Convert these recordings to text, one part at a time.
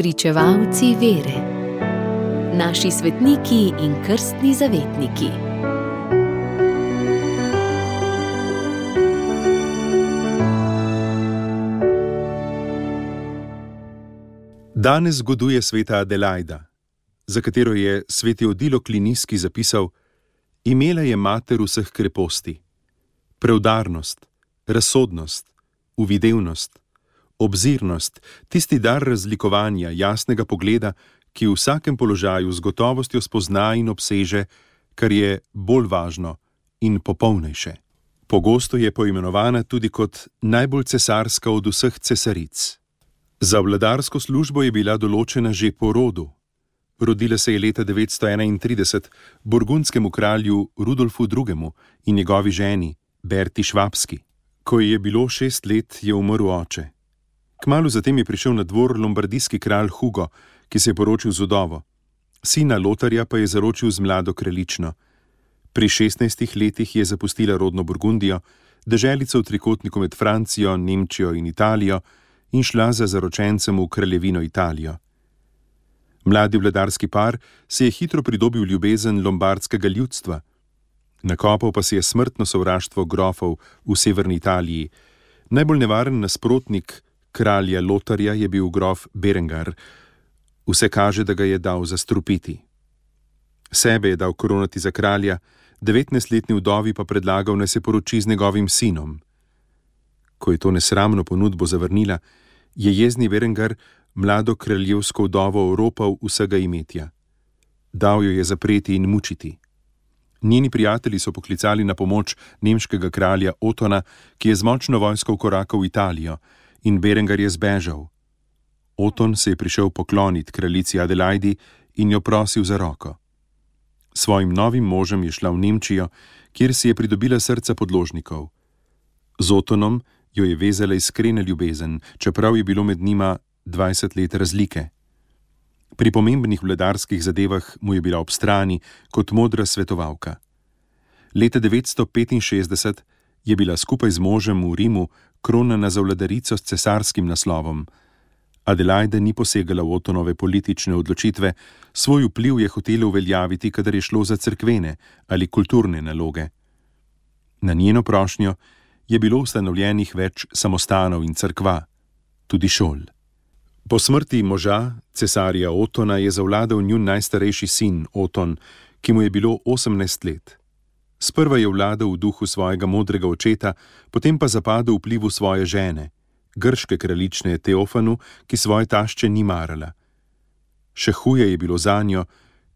Spričevalci vere, naši svetniki in krstni zavetniki. Danes zgoduje sveta Adelaida, za katero je sveti Odilo Kliniski zapisal: Imela je mater vseh kreposti, preudarnost, razsodnost, uvidevnost, obzirnost, tisti dar razlikovanja, jasnega pogleda, ki v vsakem položaju z gotovostjo spozna in obseže, kar je bolj važno in popolnejše. Pogosto je poimenovana tudi kot najbolj cesarska od vseh cesaric. Za vladarsko službo je bila določena že po rodu. Rodila se je leta 931 burgundskemu kralju Rudolfu II. in njegovi ženi Berti Švabski. Ko je bilo šest let, je umrl oče. Kmalu zatem je prišel na dvor lombardijski kralj Hugo, ki se je poročil z udovo. Sina Lotarja pa je zaročil z mlado kraljično. Pri 16 letih je zapustila rodno Burgundijo, deželico v trikotniku med Francijo, Nemčijo in Italijo, in šla za zaročencem v kraljevino Italijo. Mladi vladarski par se je hitro pridobil ljubezen lombardskega ljudstva, nakopal pa si je smrtno sovraštvo grofov v severni Italiji. Najbolj nevaren nasprotnik kralja Lotarja je bil grof Berengar. Vse kaže, da ga je dal zastrupiti. Sebe je dal koronati za kralja, 19-letni vdovi pa predlagal, da se poroči z njegovim sinom. Ko je to nesramno ponudbo zavrnila, je jezni Berengar mlado kraljevsko vdovo oropal vsega imetja. Dal jo je zapreti in mučiti. Njeni prijatelji so poklicali na pomoč nemškega kralja Otona, ki je z močno vojsko vkorakal v Italijo, in Berengar je zbežal. Oton se je prišel pokloniti kraljici Adelaidi in jo prosil za roko. Svojim novim možem je šla v Nemčijo, kjer si je pridobila srca podložnikov. Z Otonom jo je vezala iskrena ljubezen, čeprav je bilo med njima 20 let razlike. Pri pomembnih vladarskih zadevah mu je bila ob strani kot modra svetovalka. Leta 965 je bila skupaj z možem v Rimu kronana za vladarico s cesarskim naslovom. Adelaide ni posegala v Otonove politične odločitve, svoj vpliv je hotela uveljaviti, kadar je šlo za crkvene ali kulturne naloge. Na njeno prošnjo je bilo ustanovljenih več samostanov in crkva, tudi šol. Po smrti moža, cesarja Otona, je zavladal njun najstarejši sin Oton, ki mu je bilo 18 let. Sprva je vladal v duhu svojega modrega očeta, potem pa zapadel vplivu svoje žene, grške kraljične Teofanu, ki svoje tašče ni marala. Še huje je bilo za njo,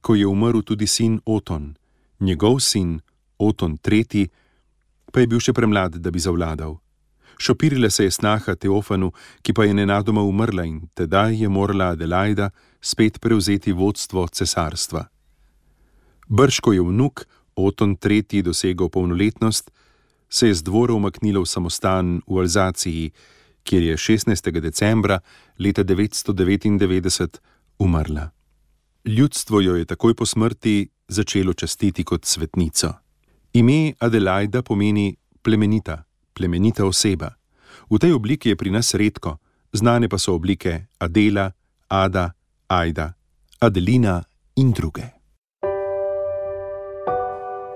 ko je umrl tudi sin Oton, njegov sin Oton III. pa je bil še premlad, da bi zavladal. Šopirila se je snaha Teofanu, ki pa je nenadoma umrla in tedaj je morala Adelaida spet prevzeti vodstvo cesarstva. Brško je vnuk Oton III. dosegel polnoletnost, se je z dvora umaknila v samostan v Alzaciji, kjer je 16. decembra leta 999 umrla. Ljudstvo jo je takoj po smrti začelo častiti kot svetnico. Ime Adelaida pomeni plemenita, plemenita oseba. V tej obliki je pri nas redko, znane pa so oblike Adela, Ada, Aida, Adelina in druge.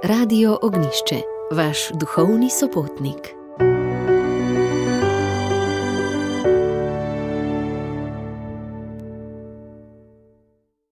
Radio Ognišče, vaš duhovni sopotnik.